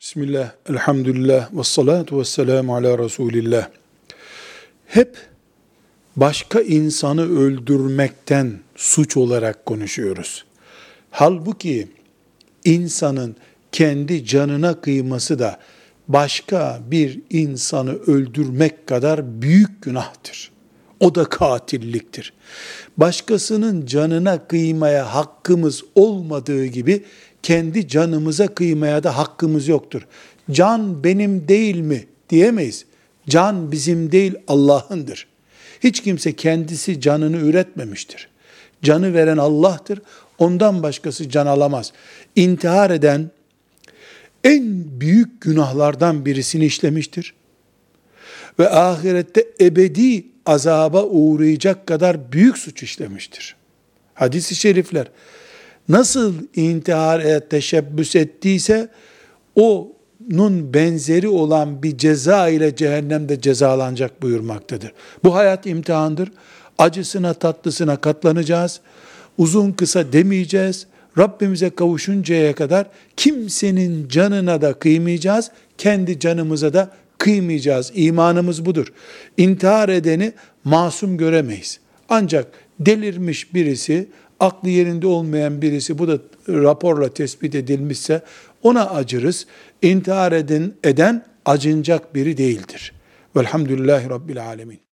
Bismillah, elhamdülillah, ve salatu ve selamu ala Resulillah. Hep başka insanı öldürmekten suç olarak konuşuyoruz. Halbuki insanın kendi canına kıyması da başka bir insanı öldürmek kadar büyük günahtır. O da katilliktir. Başkasının canına kıymaya hakkımız olmadığı gibi kendi canımıza kıymaya da hakkımız yoktur. Can benim değil mi diyemeyiz. Can bizim değil Allah'ındır. Hiç kimse kendisi canını üretmemiştir. Canı veren Allah'tır. Ondan başkası can alamaz. İntihar eden en büyük günahlardan birisini işlemiştir. Ve ahirette ebedi azaba uğrayacak kadar büyük suç işlemiştir. Hadis-i şerifler nasıl intihar teşebbüs ettiyse onun benzeri olan bir ceza ile cehennemde cezalanacak buyurmaktadır. Bu hayat imtihandır. Acısına tatlısına katlanacağız. Uzun kısa demeyeceğiz. Rabbimize kavuşuncaya kadar kimsenin canına da kıymayacağız. Kendi canımıza da kıymayacağız. İmanımız budur. İntihar edeni masum göremeyiz. Ancak delirmiş birisi, aklı yerinde olmayan birisi bu da raporla tespit edilmişse ona acırız. İntihar eden, eden acınacak biri değildir. Velhamdülillahi Rabbil Alemin.